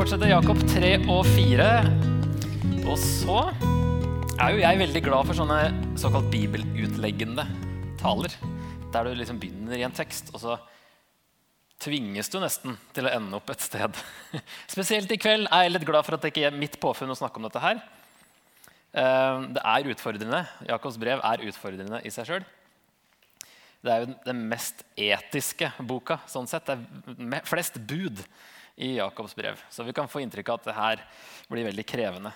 fortsette Jakob 3 og 4. Og så er jo jeg veldig glad for sånne såkalt bibelutleggende taler. Der du liksom begynner i en tekst, og så tvinges du nesten til å ende opp et sted. Spesielt i kveld er jeg litt glad for at det ikke er mitt påfunn å snakke om dette her. Eh, det er utfordrende. Jakobs brev er utfordrende i seg sjøl. Det er jo den mest etiske boka. sånn sett. Det er flest bud i Jakobs brev. Så vi kan få inntrykk av at det her blir veldig krevende.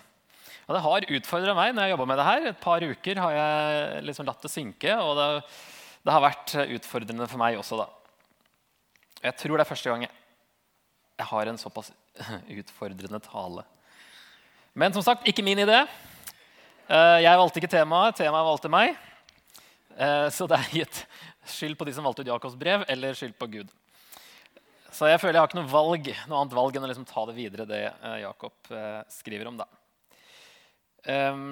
Og Det har utfordra meg når jeg jobba med det her. Et par uker har jeg liksom latt det synke. Og det, det har vært utfordrende for meg også, da. Jeg tror det er første gang jeg har en såpass utfordrende tale. Men som sagt, ikke min idé. Eh, jeg valgte ikke temaet, temaet valgte meg. Eh, så det er gitt skyld på de som valgte ut Jakobs brev, eller skyld på Gud. Så jeg føler jeg har ikke noe, valg, noe annet valg enn å liksom ta det videre, det eh, Jakob skriver om. da. Ehm,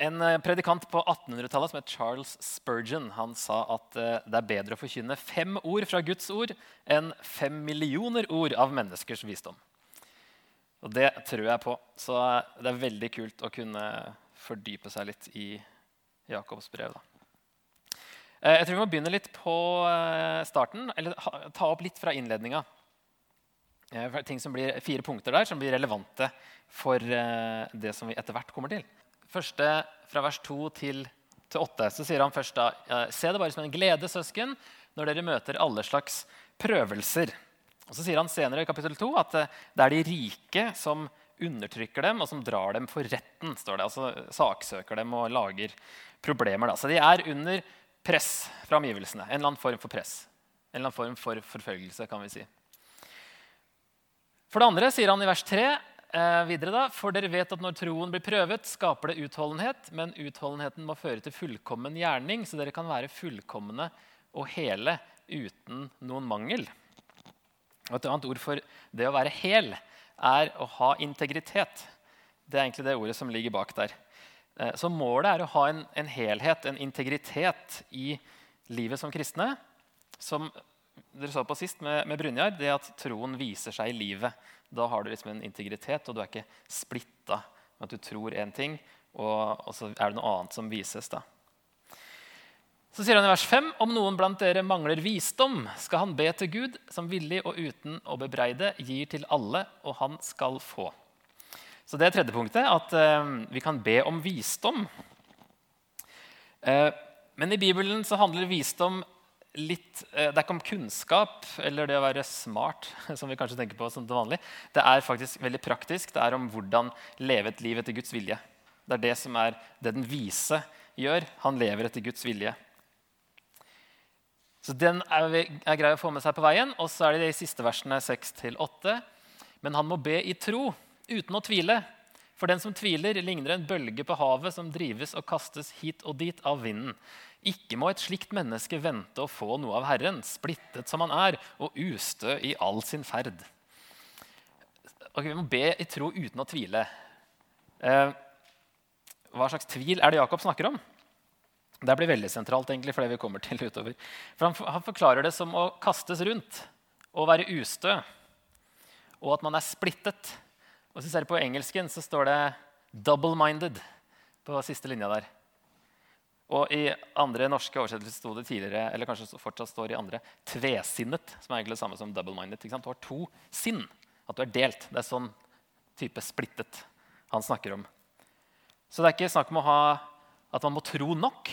en predikant på 1800-tallet som het Charles Spurgeon, han sa at det er bedre å forkynne fem ord fra Guds ord enn fem millioner ord av menneskers visdom. Og det tror jeg på. Så det er veldig kult å kunne fordype seg litt i Jakobs brev. Da. Eh, jeg tror vi må begynne litt på eh, starten, eller ta opp litt fra innledninga. Eh, ting som blir, fire punkter der som blir relevante for det som vi etter hvert kommer til. Første fra vers 2 til, til 8 så sier han først da Se det bare som en glede, søsken, når dere møter alle slags prøvelser. Og Så sier han senere i kapittel 2 at det er de rike som undertrykker dem, og som drar dem for retten. står det, altså Saksøker dem og lager problemer. Da. Så de er under press fra omgivelsene. En eller annen form for press. En eller annen form for forfølgelse, kan vi si. For det andre sier han i vers 3 eh, videre da, For dere vet at når troen blir prøvet, skaper det utholdenhet, men utholdenheten må føre til fullkommen gjerning, så dere kan være fullkomne og hele uten noen mangel. Og et annet ord for det å være hel er å ha integritet. Det er egentlig det ordet som ligger bak der. Eh, så målet er å ha en, en helhet, en integritet, i livet som kristne. Som dere så på sist med, med Brynjar, det at troen viser seg i livet. Da har du liksom en integritet, og du er ikke splitta med at du tror én ting, og, og, så er det noe annet som vises. da. Så sier han i vers 5.: Om noen blant dere mangler visdom, skal han be til Gud, som villig og uten å bebreide gir til alle, og han skal få. Så det er tredje punktet, at eh, vi kan be om visdom. Eh, men i Bibelen så handler visdom litt eh, Det er ikke om kunnskap eller det å være smart, som vi kanskje tenker på som det vanlig. Det er faktisk veldig praktisk. Det er om hvordan leve et liv etter Guds vilje. Det er det som er det den vise gjør. Han lever etter Guds vilje. Så Den er, er grei å få med seg på veien. Og så er det de siste versene 6-8. Men han må be i tro, uten å tvile. For den som tviler, ligner en bølge på havet som drives og kastes hit og dit av vinden. Ikke må et slikt menneske vente å få noe av Herren, splittet som han er, og ustø i all sin ferd. Ok, Vi må be i tro uten å tvile. Eh, hva slags tvil er det Jakob snakker om? Det blir veldig sentralt egentlig for det vi kommer til utover. For han, han forklarer det som å kastes rundt og være ustø, og at man er splittet. Og du ser på engelsken, så står det 'double-minded' på siste linja der. Og i andre norske oversettelser sto det tidligere, eller kanskje fortsatt står i andre, 'tvesinnet', som er egentlig det samme som 'double-minded'. Du har to sinn. At du er delt. Det er sånn type splittet han snakker om. Så det er ikke snakk om ha at man må tro nok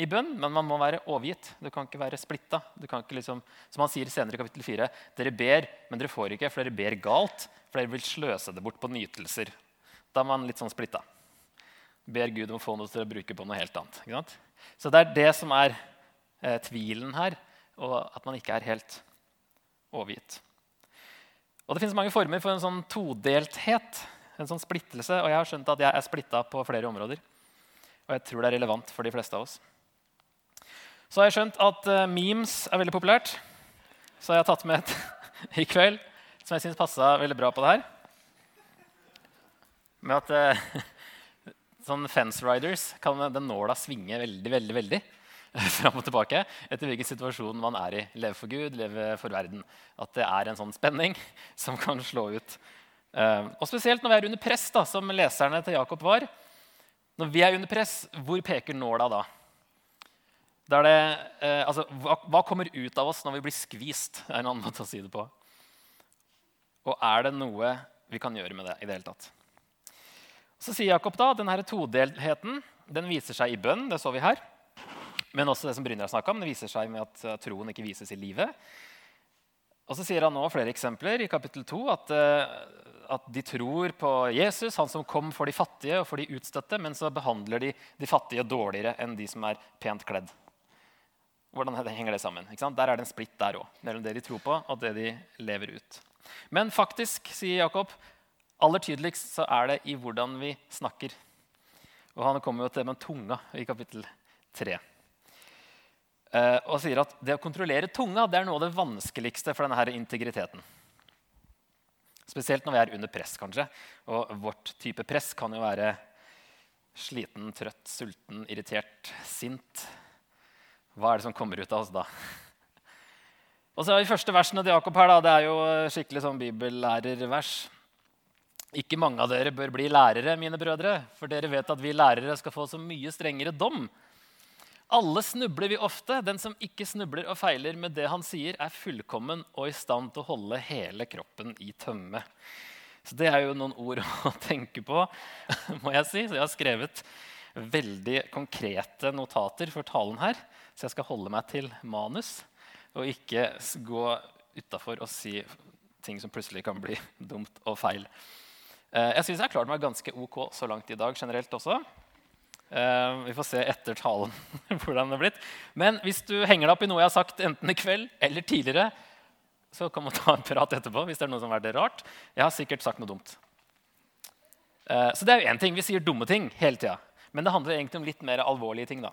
i bønn, men man må være overgitt. Du kan ikke være splitta. Liksom, som han sier senere i kapittel 4, dere ber, men dere får ikke, for dere ber galt, for dere vil sløse det bort på nytelser. Da er man litt sånn splitta. Ber Gud om å få noe til å bruke på noe helt annet. Så det er det som er eh, tvilen her, og at man ikke er helt overgitt. Og Det finnes mange former for en sånn todelthet, en sånn splittelse. Og jeg har skjønt at jeg er splitta på flere områder. Og jeg tror det er relevant for de fleste av oss. Så har jeg skjønt at uh, memes er veldig populært. Så jeg har tatt med et i kveld som jeg syns passa veldig bra på det her. Med at uh, sånn fence riders kan den nåla svinge veldig, veldig, veldig fram og tilbake etter hvilken situasjon man er i. Leve for Gud, leve for verden. At det er en sånn spenning som kan slå ut Eh, og spesielt når vi er under press, da, som leserne til Jakob var. Når vi er under press, hvor peker nåla da? Da det, eh, altså, hva, hva, kommer ut av oss når vi blir skvist? er en annen måte å si det på. Og er det noe vi kan gjøre med det i det hele tatt? Så sier Jakob da at denne todelheten den viser seg i bønn. Det så vi her. Men også det som Brynjar snakka om, det viser seg med at troen ikke vises i livet. Og så sier han nå flere eksempler i kapittel 2 at, eh, at, de tror på Jesus, han som kom for de fattige og for de utstøtte, men så behandler de de fattige dårligere enn de som er pent kledd. Hvordan henger det sammen? Der er det en splitt der òg, mellom det de tror på, og det de lever ut. Men faktisk, sier Jakob, aller tydeligst så er det i hvordan vi snakker. Og han kommer jo til med tunga i kapittel 3. Eh, og sier at det å kontrollere tunga det er noe av det vanskeligste for denne integriteten. Spesielt når vi er under press, kanskje. Og vårt type press kan jo være sliten, trøtt, sulten, irritert, sint. Hva er det som kommer ut av oss da? Og så er De første versene til Jakob her, da, det er jo skikkelig sånn bibellærervers. Ikke mange av dere bør bli lærere, mine brødre, for dere vet at vi lærere skal få så mye strengere dom alle snubler vi ofte. Den som ikke snubler og feiler med det han sier, er fullkommen og i stand til å holde hele kroppen i tømme. Så Det er jo noen ord å tenke på, må jeg si. Så jeg har skrevet veldig konkrete notater for talen her. Så jeg skal holde meg til manus og ikke gå utafor og si ting som plutselig kan bli dumt og feil. Eh, jeg syns jeg har klart meg ganske ok så langt i dag generelt også. Uh, vi får se etter talen hvordan det er blitt. Men hvis du henger deg opp i noe jeg har sagt enten i kveld eller tidligere, så kan man ta en prat etterpå. hvis det er noe som har vært rart. Jeg har sikkert sagt noe dumt. Uh, så det er jo én ting. Vi sier dumme ting hele tida. Men det handler egentlig om litt mer alvorlige ting. da.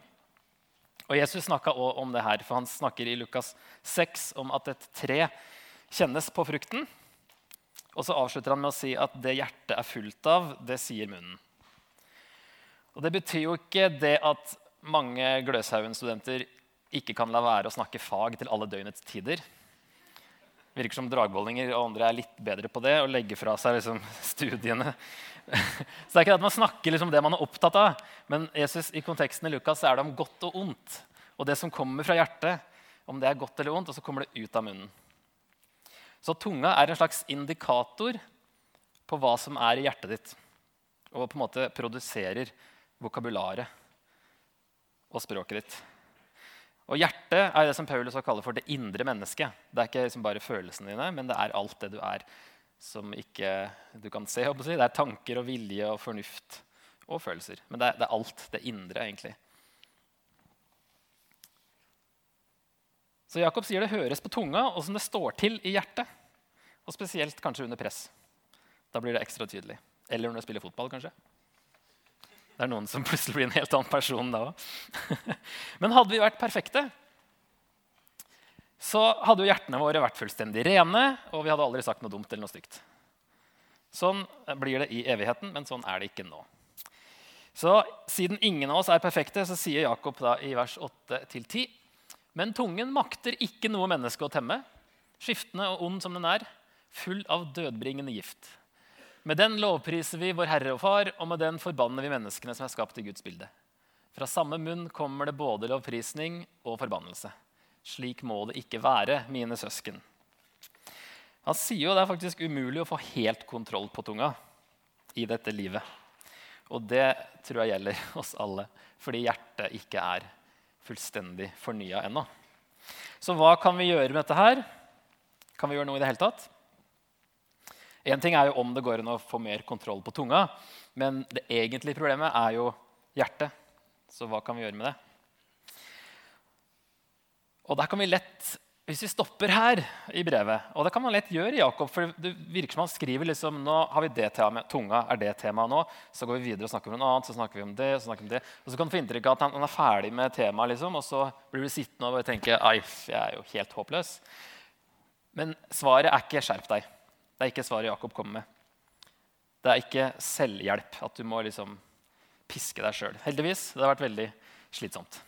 Og Jesus snakka òg om det her, for han snakker i Lukas 6 om at et tre kjennes på frukten. Og så avslutter han med å si at det hjertet er fullt av, det sier munnen. Og Det betyr jo ikke det at mange Gløshaugen-studenter ikke kan la være å snakke fag til alle døgnets tider. Virker som dragbollinger og andre er litt bedre på det og legger fra seg liksom, studiene. Så det er ikke at man snakker liksom det man er opptatt av, men Jesus, i konteksten i Lukas er det om godt og ondt. Og det som kommer fra hjertet, om det er godt eller ondt, og så kommer det ut av munnen. Så tunga er en slags indikator på hva som er i hjertet ditt, og på en måte produserer vokabularet og språket ditt. Og Hjertet er det som Paulus kaller for det indre mennesket. Det er ikke liksom bare følelsene dine, men det er alt det du er som ikke du kan se. Det er tanker og vilje og fornuft og følelser. Men det er, det er alt det indre, egentlig. Så Jakob sier det høres på tunga og som det står til i hjertet. Og spesielt kanskje under press. Da blir det ekstra tydelig. Eller når du spiller fotball, kanskje. Det er noen som plutselig blir en helt annen person da òg. Men hadde vi vært perfekte, så hadde jo hjertene våre vært fullstendig rene, og vi hadde aldri sagt noe dumt eller noe stygt. Sånn blir det i evigheten, men sånn er det ikke nå. Så siden ingen av oss er perfekte, så sier Jakob da i vers 8-10.: Men tungen makter ikke noe menneske å temme, skiftende og ond som den er, full av dødbringende gift. Med den lovpriser vi vår Herre og Far, og med den forbanner vi menneskene som er skapt i Guds bilde. Fra samme munn kommer det både lovprisning og forbannelse. Slik må det ikke være, mine søsken. Han sier jo det er faktisk umulig å få helt kontroll på tunga i dette livet. Og det tror jeg gjelder oss alle, fordi hjertet ikke er fullstendig fornya ennå. Så hva kan vi gjøre med dette her? Kan vi gjøre noe i det hele tatt? Én ting er jo om det går an å få mer kontroll på tunga, men det egentlige problemet er jo hjertet. Så hva kan vi gjøre med det? Og der kan vi lett, Hvis vi stopper her i brevet, og det kan man lett gjøre Jakob for Det virker som han skriver liksom, nå har vi det temaet, tunga er det temaet nå. Så går vi videre og snakker om noe annet, så snakker vi om det. Så snakker vi om det. Og så kan du få inntrykk av at han, han er ferdig med temaet, liksom, og så blir du sittende og bare tenke Ai, jeg er jo helt håpløs. Men svaret er ikke 'skjerp deg'. Det er ikke svaret Jakob kommer med. Det er ikke selvhjelp, at du må liksom piske deg sjøl. Heldigvis. Det har vært veldig slitsomt.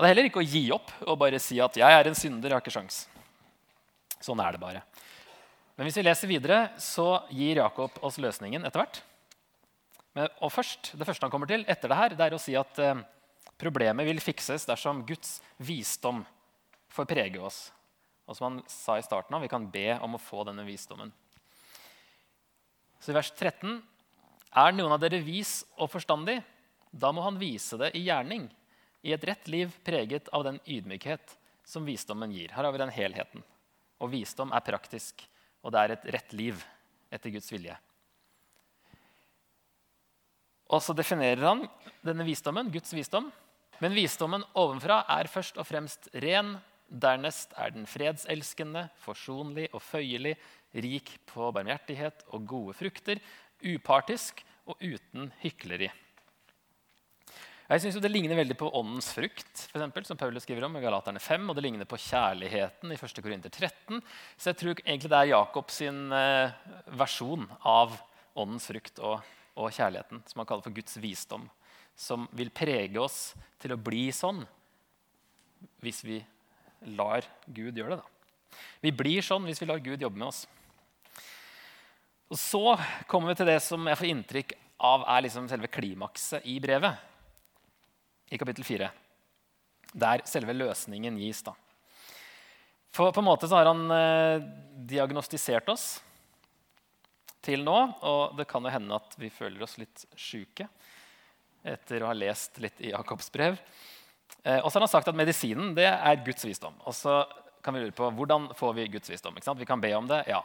Og Det er heller ikke å gi opp og bare si at 'jeg er en synder, jeg har ikke sjans'. Sånn er det bare. Men hvis vi leser videre, så gir Jakob oss løsningen etter hvert. Og først, Det første han kommer til etter det her, det er å si at eh, problemet vil fikses dersom Guds visdom får prege oss. Og som han sa i starten av, Vi kan be om å få denne visdommen. Så i vers 13.: Er noen av dere vis og forstandig? Da må han vise det i gjerning, i et rett liv preget av den ydmykhet som visdommen gir. Her har vi den helheten. Og visdom er praktisk, og det er et rett liv etter Guds vilje. Og så definerer han denne visdommen, Guds visdom. Men visdommen ovenfra er først og fremst ren. Dernest er den fredselskende, forsonlig og føyelig, rik på barmhjertighet og gode frukter, upartisk og uten hykleri. Jeg synes jo Det ligner veldig på åndens frukt, for eksempel, som Paulus skriver om i Galaterne 5, og det ligner på kjærligheten i 1. Korinter 13. Så jeg tror egentlig det er Jakobs eh, versjon av åndens frukt og, og kjærligheten, som han kaller for Guds visdom, som vil prege oss til å bli sånn hvis vi lar Gud gjøre det. da. Vi blir sånn hvis vi lar Gud jobbe med oss. Og Så kommer vi til det som jeg får inntrykk av er liksom selve klimakset i brevet. I kapittel 4. Der selve løsningen gis. da. For på en måte så har han eh, diagnostisert oss til nå. Og det kan jo hende at vi føler oss litt sjuke etter å ha lest litt i Jakobs brev. Eh, og så har han sagt at medisinen det er Guds visdom. Og så kan vi lure på hvordan får vi Guds visdom. Vi kan be om det, ja.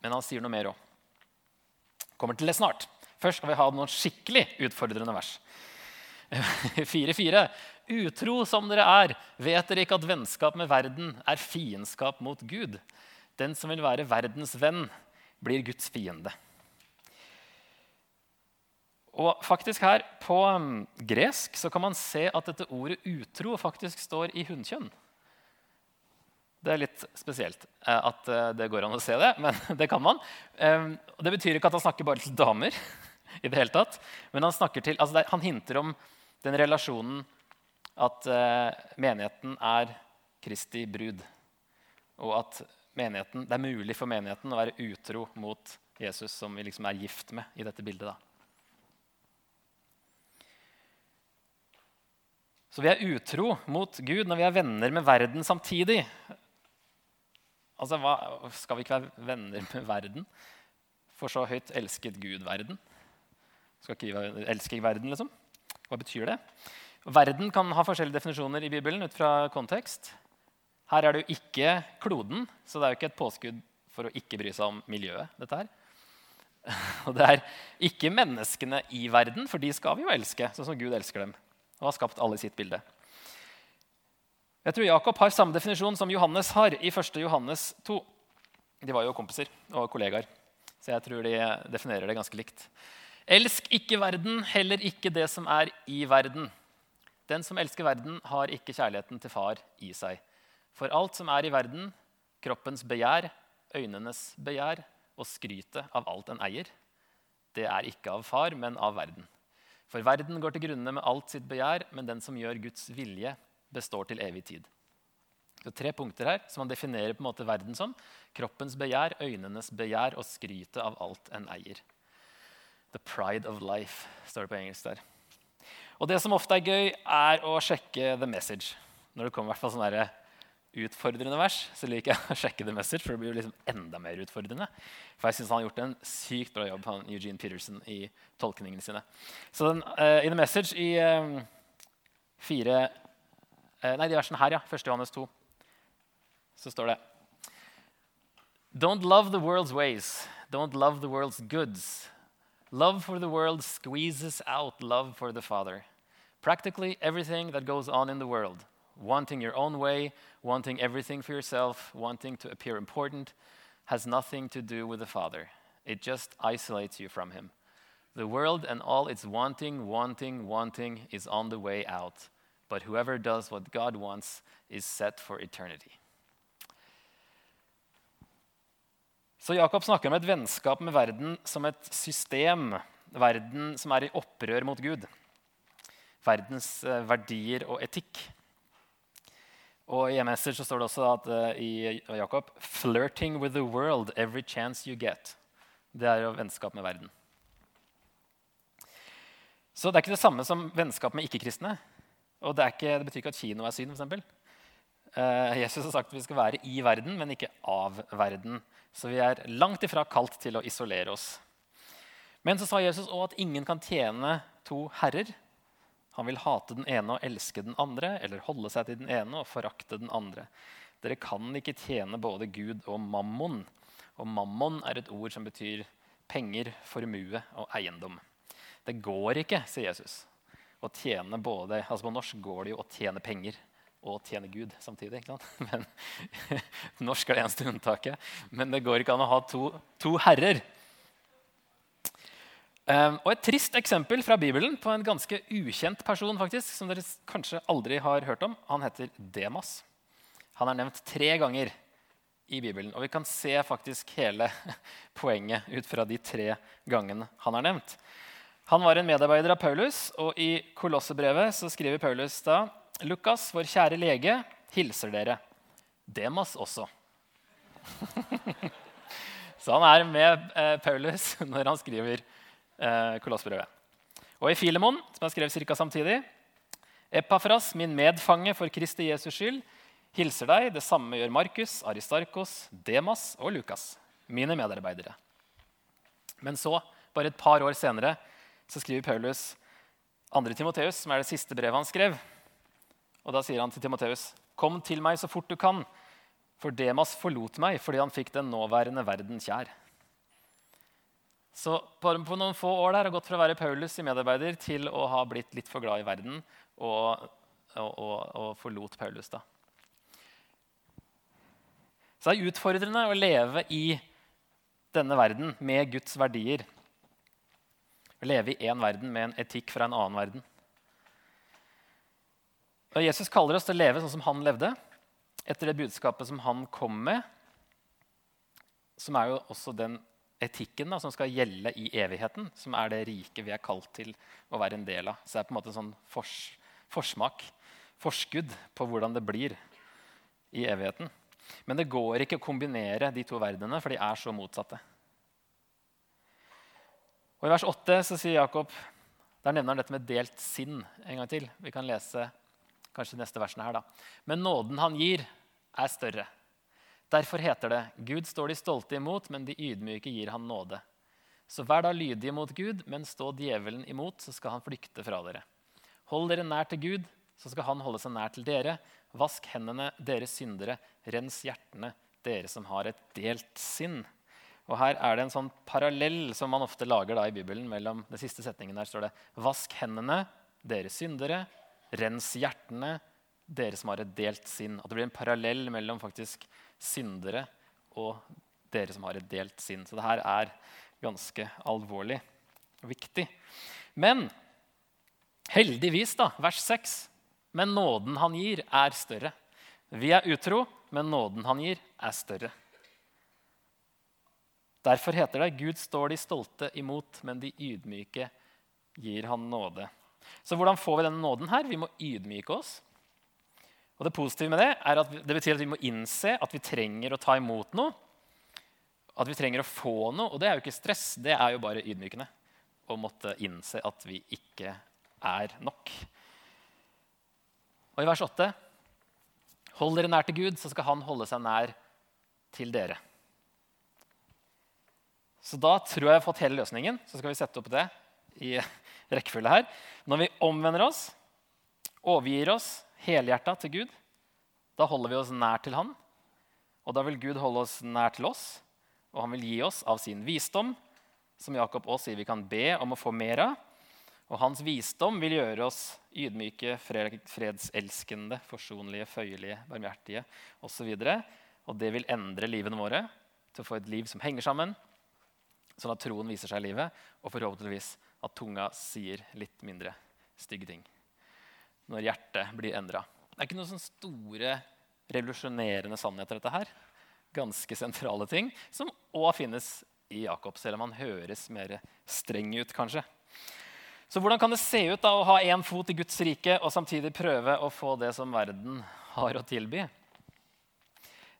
Men han sier noe mer òg kommer til det snart. Først skal vi ha noen skikkelig utfordrende vers. 4.4. Utro som dere er, vet dere ikke at vennskap med verden er fiendskap mot Gud? Den som vil være verdens venn, blir Guds fiende. Og faktisk her På um, gresk så kan man se at dette ordet utro faktisk står i hunnkjønn. Det er litt spesielt eh, at eh, det går an å se det, men det kan man. Ehm, det betyr ikke at han snakker bare til damer, i det hele tatt. Men han, til, altså han hinter om den relasjonen at eh, menigheten er Kristi brud. Og at det er mulig for menigheten å være utro mot Jesus, som vi liksom er gift med i dette bildet. da. Så vi er utro mot Gud når vi er venner med verden samtidig. Altså, hva, Skal vi ikke være venner med verden? For så høyt elsket Gud verden. Skal ikke vi elske verden, liksom? Hva betyr det? Verden kan ha forskjellige definisjoner i Bibelen ut fra kontekst. Her er det jo ikke kloden, så det er jo ikke et påskudd for å ikke bry seg om miljøet. dette her. Og det er ikke menneskene i verden, for de skal vi jo elske, sånn som Gud elsker dem. og har skapt alle i sitt bilde. Jeg tror Jakob har samme definisjon som Johannes har i 1. Johannes 2. De var jo kompiser og kollegaer, så jeg tror de definerer det ganske likt. Elsk ikke verden, heller ikke det som er i verden. Den som elsker verden, har ikke kjærligheten til far i seg. For alt som er i verden, kroppens begjær, øynenes begjær og skrytet av alt en eier, det er ikke av far, men av verden. For verden går til grunne med alt sitt begjær, men den som gjør Guds vilje, består til evig tid. Det er tre punkter her som man definerer på en måte verden som. Kroppens begjær, øynenes begjær og skrytet av alt en eier. The pride of life, står det på engelsk der. Og det som ofte er gøy, er å sjekke the message. Når det kommer i hvert fall sånne utfordrende vers, så liker jeg å sjekke the message, for det blir jo liksom enda mer utfordrende. For jeg syns han har gjort en sykt bra jobb, han Eugene Peterson, i tolkningene sine. Så den, uh, i the message i um, fire uh, nei, de versene her, ja. 1. Johannes 2. Så står det Don't love the world's ways. Don't love the world's goods. Love for the world squeezes out love for the Father. Practically everything that goes on in the world, wanting your own way, wanting everything for yourself, wanting to appear important, has nothing to do with the Father. It just isolates you from Him. The world and all its wanting, wanting, wanting is on the way out. But whoever does what God wants, is set for eternity. Så Jakob snakker om et vennskap med verden som et system. Verden som er i opprør mot Gud. Verdens eh, verdier og etikk. Og I MS-er så står det også at, uh, i Jakob 'Flirting with the world every chance you get'. Det er jo vennskap med verden. Så det er ikke det samme som vennskap med ikke-kristne. Og det, ikke, det, betyr ikke at kino er synd, f.eks. Uh, Jesus har sagt at vi skal være i verden, men ikke av verden. Så vi er langt ifra kalt til å isolere oss. Men så sa Jesus òg at ingen kan tjene to herrer. Han vil hate den ene og elske den andre, eller holde seg til den ene og forakte den andre. Dere kan ikke tjene både Gud og mammon. Og mammon er et ord som betyr penger, formue og eiendom. Det går ikke, sier Jesus, å tjene både altså På norsk går det jo å tjene penger og tjene Gud samtidig. ikke sant? Men, norsk er det eneste unntaket. Men det går ikke an å ha to, to herrer. Um, og Et trist eksempel fra Bibelen på en ganske ukjent person faktisk, som dere kanskje aldri har hørt om. Han heter Demas. Han er nevnt tre ganger i Bibelen. Og vi kan se faktisk hele poenget ut fra de tre gangene han er nevnt. Han var en medarbeider av Paulus, og i Kolossebrevet så skriver Paulus da Lukas, vår kjære lege, hilser dere. Demas også. så han er med eh, Paulus når han skriver eh, Kolossbrevet. Og i Filemon, som er skrev ca. samtidig, Epafras, min medfange for Kristi Jesus skyld, hilser deg. Det samme gjør Markus, Aristarkos, Demas og Lukas, mine medarbeidere. Men så, bare et par år senere, så skriver Paulus 2. Timoteus, som er det siste brevet han skrev. Og Da sier han til Timoteus.: Kom til meg så fort du kan, for Demas forlot meg fordi han fikk den nåværende verden kjær. Så på, på noen få år der har gått fra å være Paulus i medarbeider til å ha blitt litt for glad i verden og, og, og, og forlot Paulus. da. Så det er utfordrende å leve i denne verden med Guds verdier. Å leve i én verden med en etikk fra en annen verden. Og Jesus kaller oss til å leve sånn som han levde, etter det budskapet som han kom med, som er jo også den etikken da, som skal gjelde i evigheten, som er det riket vi er kalt til å være en del av. Så det er på en måte en sånn fors, forsmak, forskudd på hvordan det blir i evigheten. Men det går ikke å kombinere de to verdenene, for de er så motsatte. Og I vers 8 så sier Jakob der nevner han dette med delt sinn en gang til. Vi kan lese kanskje neste versene her. da. Men nåden han gir, er større. Derfor heter det, Gud står de stolte imot, men de ydmyke gir han nåde. Så vær da lydige mot Gud, men stå djevelen imot, så skal han flykte fra dere. Hold dere nær til Gud, så skal han holde seg nær til dere. Vask hendene, dere syndere. Rens hjertene, dere som har et delt sinn. Og Her er det en sånn parallell som man ofte lager da i Bibelen. mellom den siste setningen der står det Vask hendene, dere syndere. Rens hjertene, dere som har et delt sinn. At det blir en parallell mellom faktisk syndere og dere som har et delt sinn. Så det her er ganske alvorlig og viktig. Men heldigvis, da, vers 6, men nåden han gir, er større. Vi er utro, men nåden han gir, er større. Derfor heter det Gud står de stolte imot, men de ydmyke gir han nåde. Så hvordan får vi denne nåden her? Vi må ydmyke oss. Og Det positive med det er at det betyr at vi må innse at vi trenger å ta imot noe. At vi trenger å få noe. Og det er jo ikke stress, det er jo bare ydmykende. Å måtte innse at vi ikke er nok. Og i vers 8.: Hold dere nær til Gud, så skal Han holde seg nær til dere. Så da tror jeg jeg har fått hele løsningen. Så skal vi sette opp det i rekkefølge her. Når vi omvender oss, overgir oss helhjerta til Gud, da holder vi oss nær til Han. Og da vil Gud holde oss nær til oss, og han vil gi oss av sin visdom, som Jakob også sier vi kan be om å få mer av. Og hans visdom vil gjøre oss ydmyke, fredselskende, forsonlige, føyelige, barmhjertige osv. Og, og det vil endre livene våre til å få et liv som henger sammen, sånn at troen viser seg i livet, og forhåpentligvis at tunga sier litt mindre stygge ting når hjertet blir endra. Det er ikke noen sånne store, revolusjonerende sannheter. dette her. Ganske sentrale ting som òg finnes i Jakob, selv om han høres mer streng ut. kanskje. Så hvordan kan det se ut da å ha én fot i Guds rike og samtidig prøve å få det som verden har å tilby.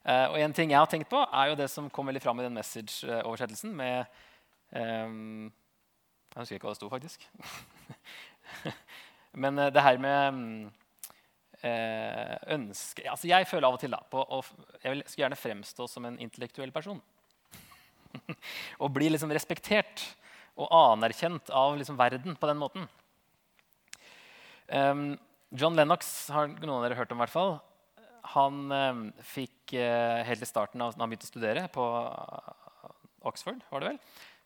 Eh, og en ting jeg har tenkt på, er jo det som kom veldig fram i den message-oversettelsen med um, Jeg husker ikke hva det sto, faktisk. Men uh, det her med uh, ønske altså Jeg føler av og til da, på å, Jeg skulle gjerne fremstå som en intellektuell person. og bli liksom respektert og anerkjent av liksom verden på den måten. Um, John Lennox har noen av dere hørt om. hvert fall. Han um, fikk uh, helt i starten av, når han begynte å studere på Oxford, var det vel,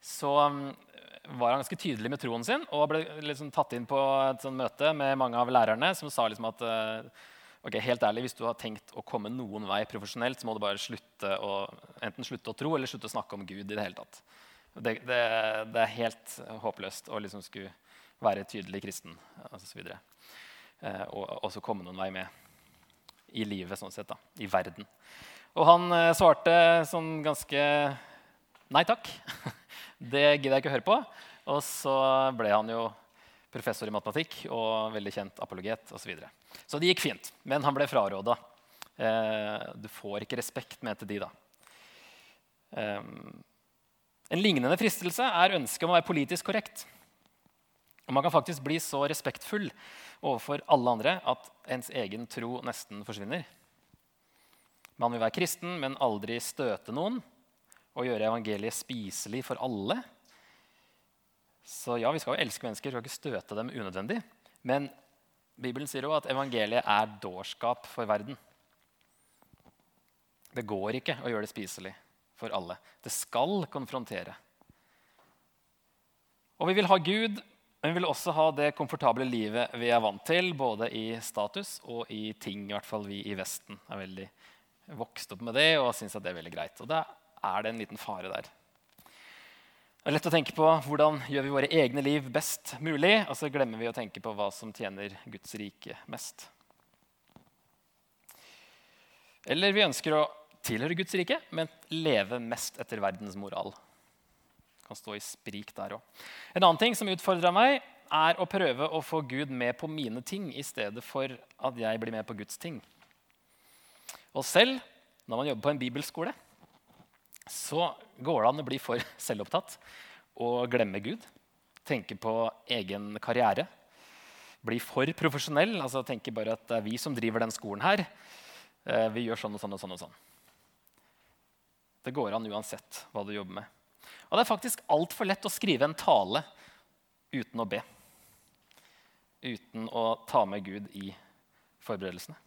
så um, var han ganske tydelig med troen sin og ble liksom tatt inn på et møte med mange av lærerne som sa liksom at uh, ok, helt ærlig, hvis du har tenkt å komme noen vei profesjonelt, så må du bare slutte å, enten slutte å tro eller slutte å snakke om Gud. i Det hele tatt. Det, det, det er helt håpløst å liksom skulle være tydelig kristen osv. Og, uh, og så komme noen vei med i livet, sånn sett, da, i verden. Og han uh, svarte sånn ganske Nei takk. Det gidder jeg ikke å høre på. Og så ble han jo professor i matematikk og veldig kjent apologet osv. Så, videre. så det gikk fint, men han ble fraråda. Eh, du får ikke respekt, mente de da. Eh, en lignende fristelse er ønsket om å være politisk korrekt. Og man kan faktisk bli så respektfull overfor alle andre at ens egen tro nesten forsvinner. Man vil være kristen, men aldri støte noen og gjøre evangeliet spiselig for alle. Så ja, vi skal jo elske mennesker, vi skal ikke støte dem unødvendig. Men Bibelen sier jo at evangeliet er dårskap for verden. Det går ikke å gjøre det spiselig for alle. Det skal konfrontere. Og vi vil ha Gud, men vi vil også ha det komfortable livet vi er vant til, både i status og i ting. I hvert fall vi i Vesten er veldig vokst opp med det og syns det er veldig greit. Og det er det en liten fare der. Det er lett å tenke på hvordan gjør vi våre egne liv best mulig, og så glemmer vi å tenke på hva som tjener Guds rike mest. Eller vi ønsker å tilhøre Guds rike, men leve mest etter verdens moral. Det kan stå i sprik der også. En annen ting som utfordra meg, er å prøve å få Gud med på mine ting i stedet for at jeg blir med på Guds ting. Og selv når man jobber på en bibelskole, så går det an å bli for selvopptatt og glemme Gud. Tenke på egen karriere. Bli for profesjonell. altså Tenke bare at det er vi som driver den skolen her. Eh, vi gjør sånn og sånn og sånn. og sånn. Det går an uansett hva du jobber med. Og det er faktisk altfor lett å skrive en tale uten å be. Uten å ta med Gud i forberedelsene.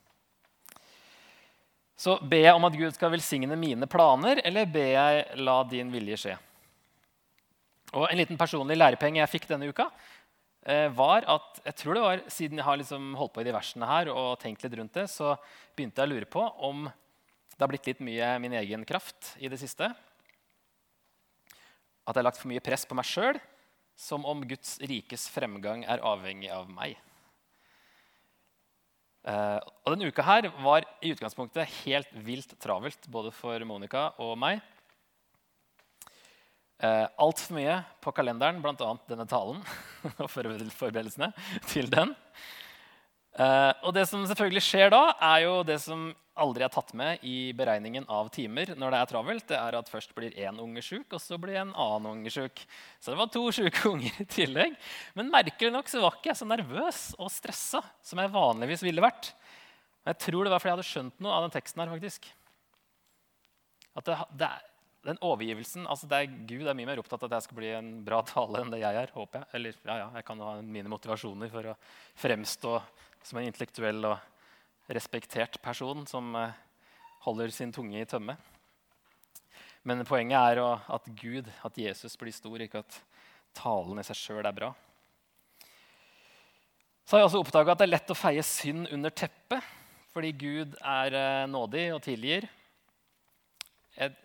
Så ber jeg om at Gud skal velsigne mine planer, eller ber jeg la din vilje skje? Og En liten personlig lærepenge jeg fikk denne uka, eh, var at jeg tror det var, siden jeg har liksom holdt på i de versene her og tenkt litt rundt det, så begynte jeg å lure på om det har blitt litt mye min egen kraft i det siste. At jeg har lagt for mye press på meg sjøl, som om Guds rikes fremgang er avhengig av meg. Uh, og denne uka her var i utgangspunktet helt vilt travelt både for Monica og meg. Uh, Altfor mye på kalenderen, bl.a. denne talen og forberedelsene til den. Uh, og det som selvfølgelig skjer da, er jo det som aldri er tatt med i beregningen av timer når det er travelt, det er at først blir én unge sjuk, og så blir en annen unge sjuk. Så det var to sjuke unger i tillegg. Men merkelig nok så var ikke jeg så nervøs og stressa som jeg vanligvis ville vært. Men jeg tror det var fordi jeg hadde skjønt noe av den teksten her. faktisk. At det, det er, den overgivelsen, altså det er, Gud er mye mer opptatt av at jeg skal bli en bra tale enn det jeg er. håper jeg. Eller ja, ja, jeg kan ha mine motivasjoner for å fremstå som en intellektuell og respektert person som eh, holder sin tunge i tømme. Men poenget er at Gud, at Jesus, blir stor, ikke at talen i seg sjøl er bra. Så har jeg også oppdaga at det er lett å feie synd under teppet fordi Gud er eh, nådig og tilgir. Jeg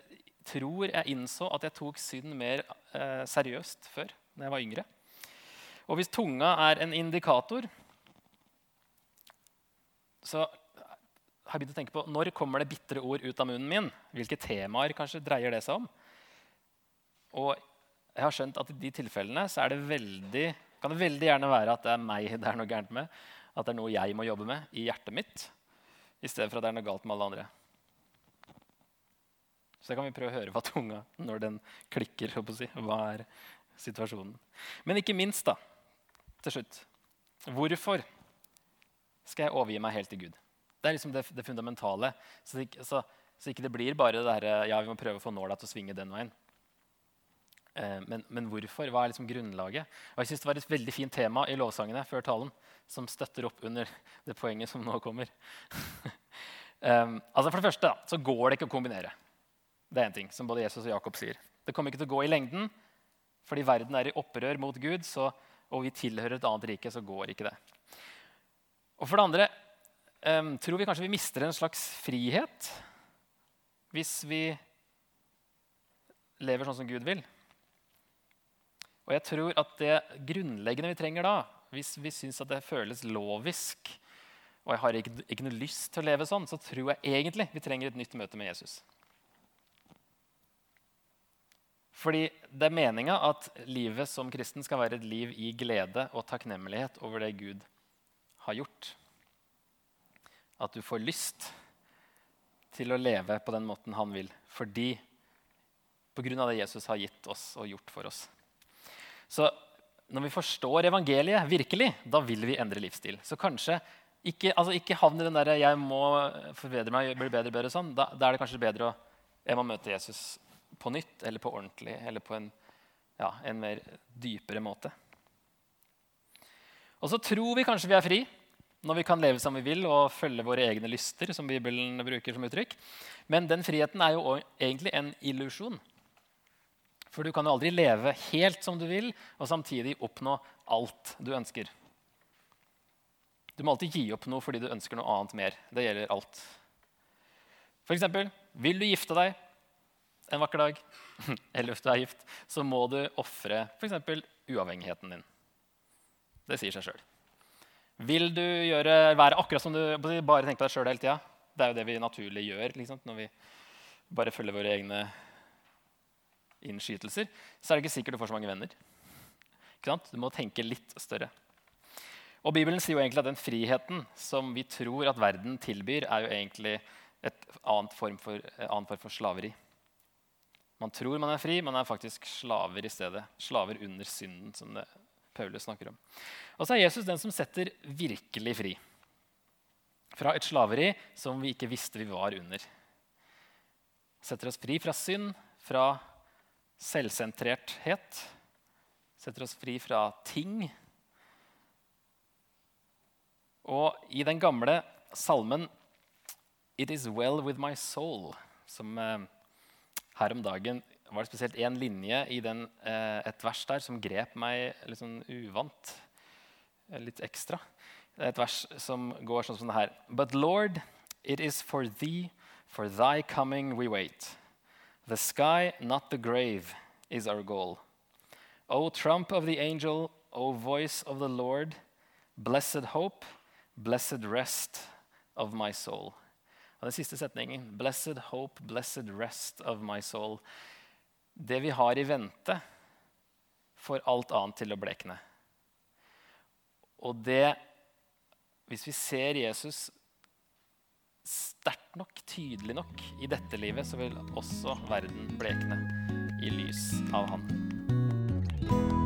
tror jeg innså at jeg tok synd mer eh, seriøst før da jeg var yngre. Og hvis tunga er en indikator, så har jeg begynt å tenke på når kommer det bitre ord ut av munnen min? Hvilke temaer kanskje dreier det seg om? Og jeg har skjønt at i de tilfellene så det veldig, kan det veldig gjerne være at det er meg det er noe gærent med. At det er noe jeg må jobbe med i hjertet mitt. i stedet for at det er noe galt med alle andre. Så da kan vi prøve å høre hva tunga når den klikker. Si. Hva er situasjonen? Men ikke minst, da, til slutt Hvorfor skal jeg overgi meg helt til Gud? Det er liksom det, det fundamentale. Så, så, så, ikke det blir bare det derre ja, vi må prøve å få nåla til å svinge den veien. Eh, men, men, hvorfor? Hva er liksom grunnlaget? Og jeg synes Det var et veldig fint tema i lovsangene før talen som støtter opp under det poenget som nå kommer. um, altså For det første da, så går det ikke å kombinere. Det er en ting, som både Jesus og Jakob sier. Det kommer ikke til å gå i lengden. Fordi verden er i opprør mot Gud, så, og vi tilhører et annet rike, så går ikke det. Og for det andre um, tror vi kanskje vi mister en slags frihet hvis vi lever sånn som Gud vil. Og jeg tror at det grunnleggende vi trenger da, hvis vi syns at det føles lovisk, og jeg har ikke, ikke noe lyst til å leve sånn, så tror jeg egentlig vi trenger et nytt møte med Jesus. Fordi det er meninga at livet som kristen skal være et liv i glede og takknemlighet over det Gud har gjort. At du får lyst til å leve på den måten han vil, fordi pga. det Jesus har gitt oss og gjort for oss. Så når vi forstår evangeliet virkelig, da vil vi endre livsstil. Så kanskje ikke, altså ikke havn i den derre 'jeg må forbedre meg, bli bedre', bedre sånn. Da, da, er det kanskje bedre å jeg må møte Jesus på nytt eller på ordentlig eller på en, ja, en mer dypere måte. Og så tror vi kanskje vi er fri når vi kan leve som vi vil og følge våre egne lyster. som Bibelen bruker som uttrykk. Men den friheten er jo egentlig en illusjon. For du kan jo aldri leve helt som du vil og samtidig oppnå alt du ønsker. Du må alltid gi opp noe fordi du ønsker noe annet mer. Det gjelder alt. For eksempel, vil du gifte deg, en vakker dag, eller hvis du er gift, så må du ofre f.eks. uavhengigheten din. Det sier seg sjøl. Vil du gjøre, være akkurat som du bare tenker på deg sjøl hele tida? Det er jo det vi naturlig gjør liksom, når vi bare følger våre egne innskytelser. Så er det ikke sikkert du får så mange venner. Du må tenke litt større. Og Bibelen sier jo egentlig at den friheten som vi tror at verden tilbyr, er jo egentlig et annet form for, annen form for slaveri. Man tror man er fri, man er faktisk slaver i stedet. Slaver under synden, som det Paulus snakker om. Og så er Jesus den som setter virkelig fri. Fra et slaveri som vi ikke visste vi var under. Setter oss fri fra synd, fra selvsentrerthet. Setter oss fri fra ting. Og i den gamle salmen 'It is well with my soul', som eh, her om dagen var det spesielt én linje i den, eh, et vers der som grep meg litt sånn uvant. Eh, litt ekstra. Et vers som går sånn som det her. But Lord, it is for thee, for thy coming we wait. The sky, not the grave, is our goal. O trump of the angel, O voice of the Lord, blessed hope, blessed rest of my soul. Og den siste setningen, 'Blessed hope, blessed rest of my soul'. Det vi har i vente, får alt annet til å blekne. Og det Hvis vi ser Jesus sterkt nok, tydelig nok, i dette livet, så vil også verden blekne i lys av Han.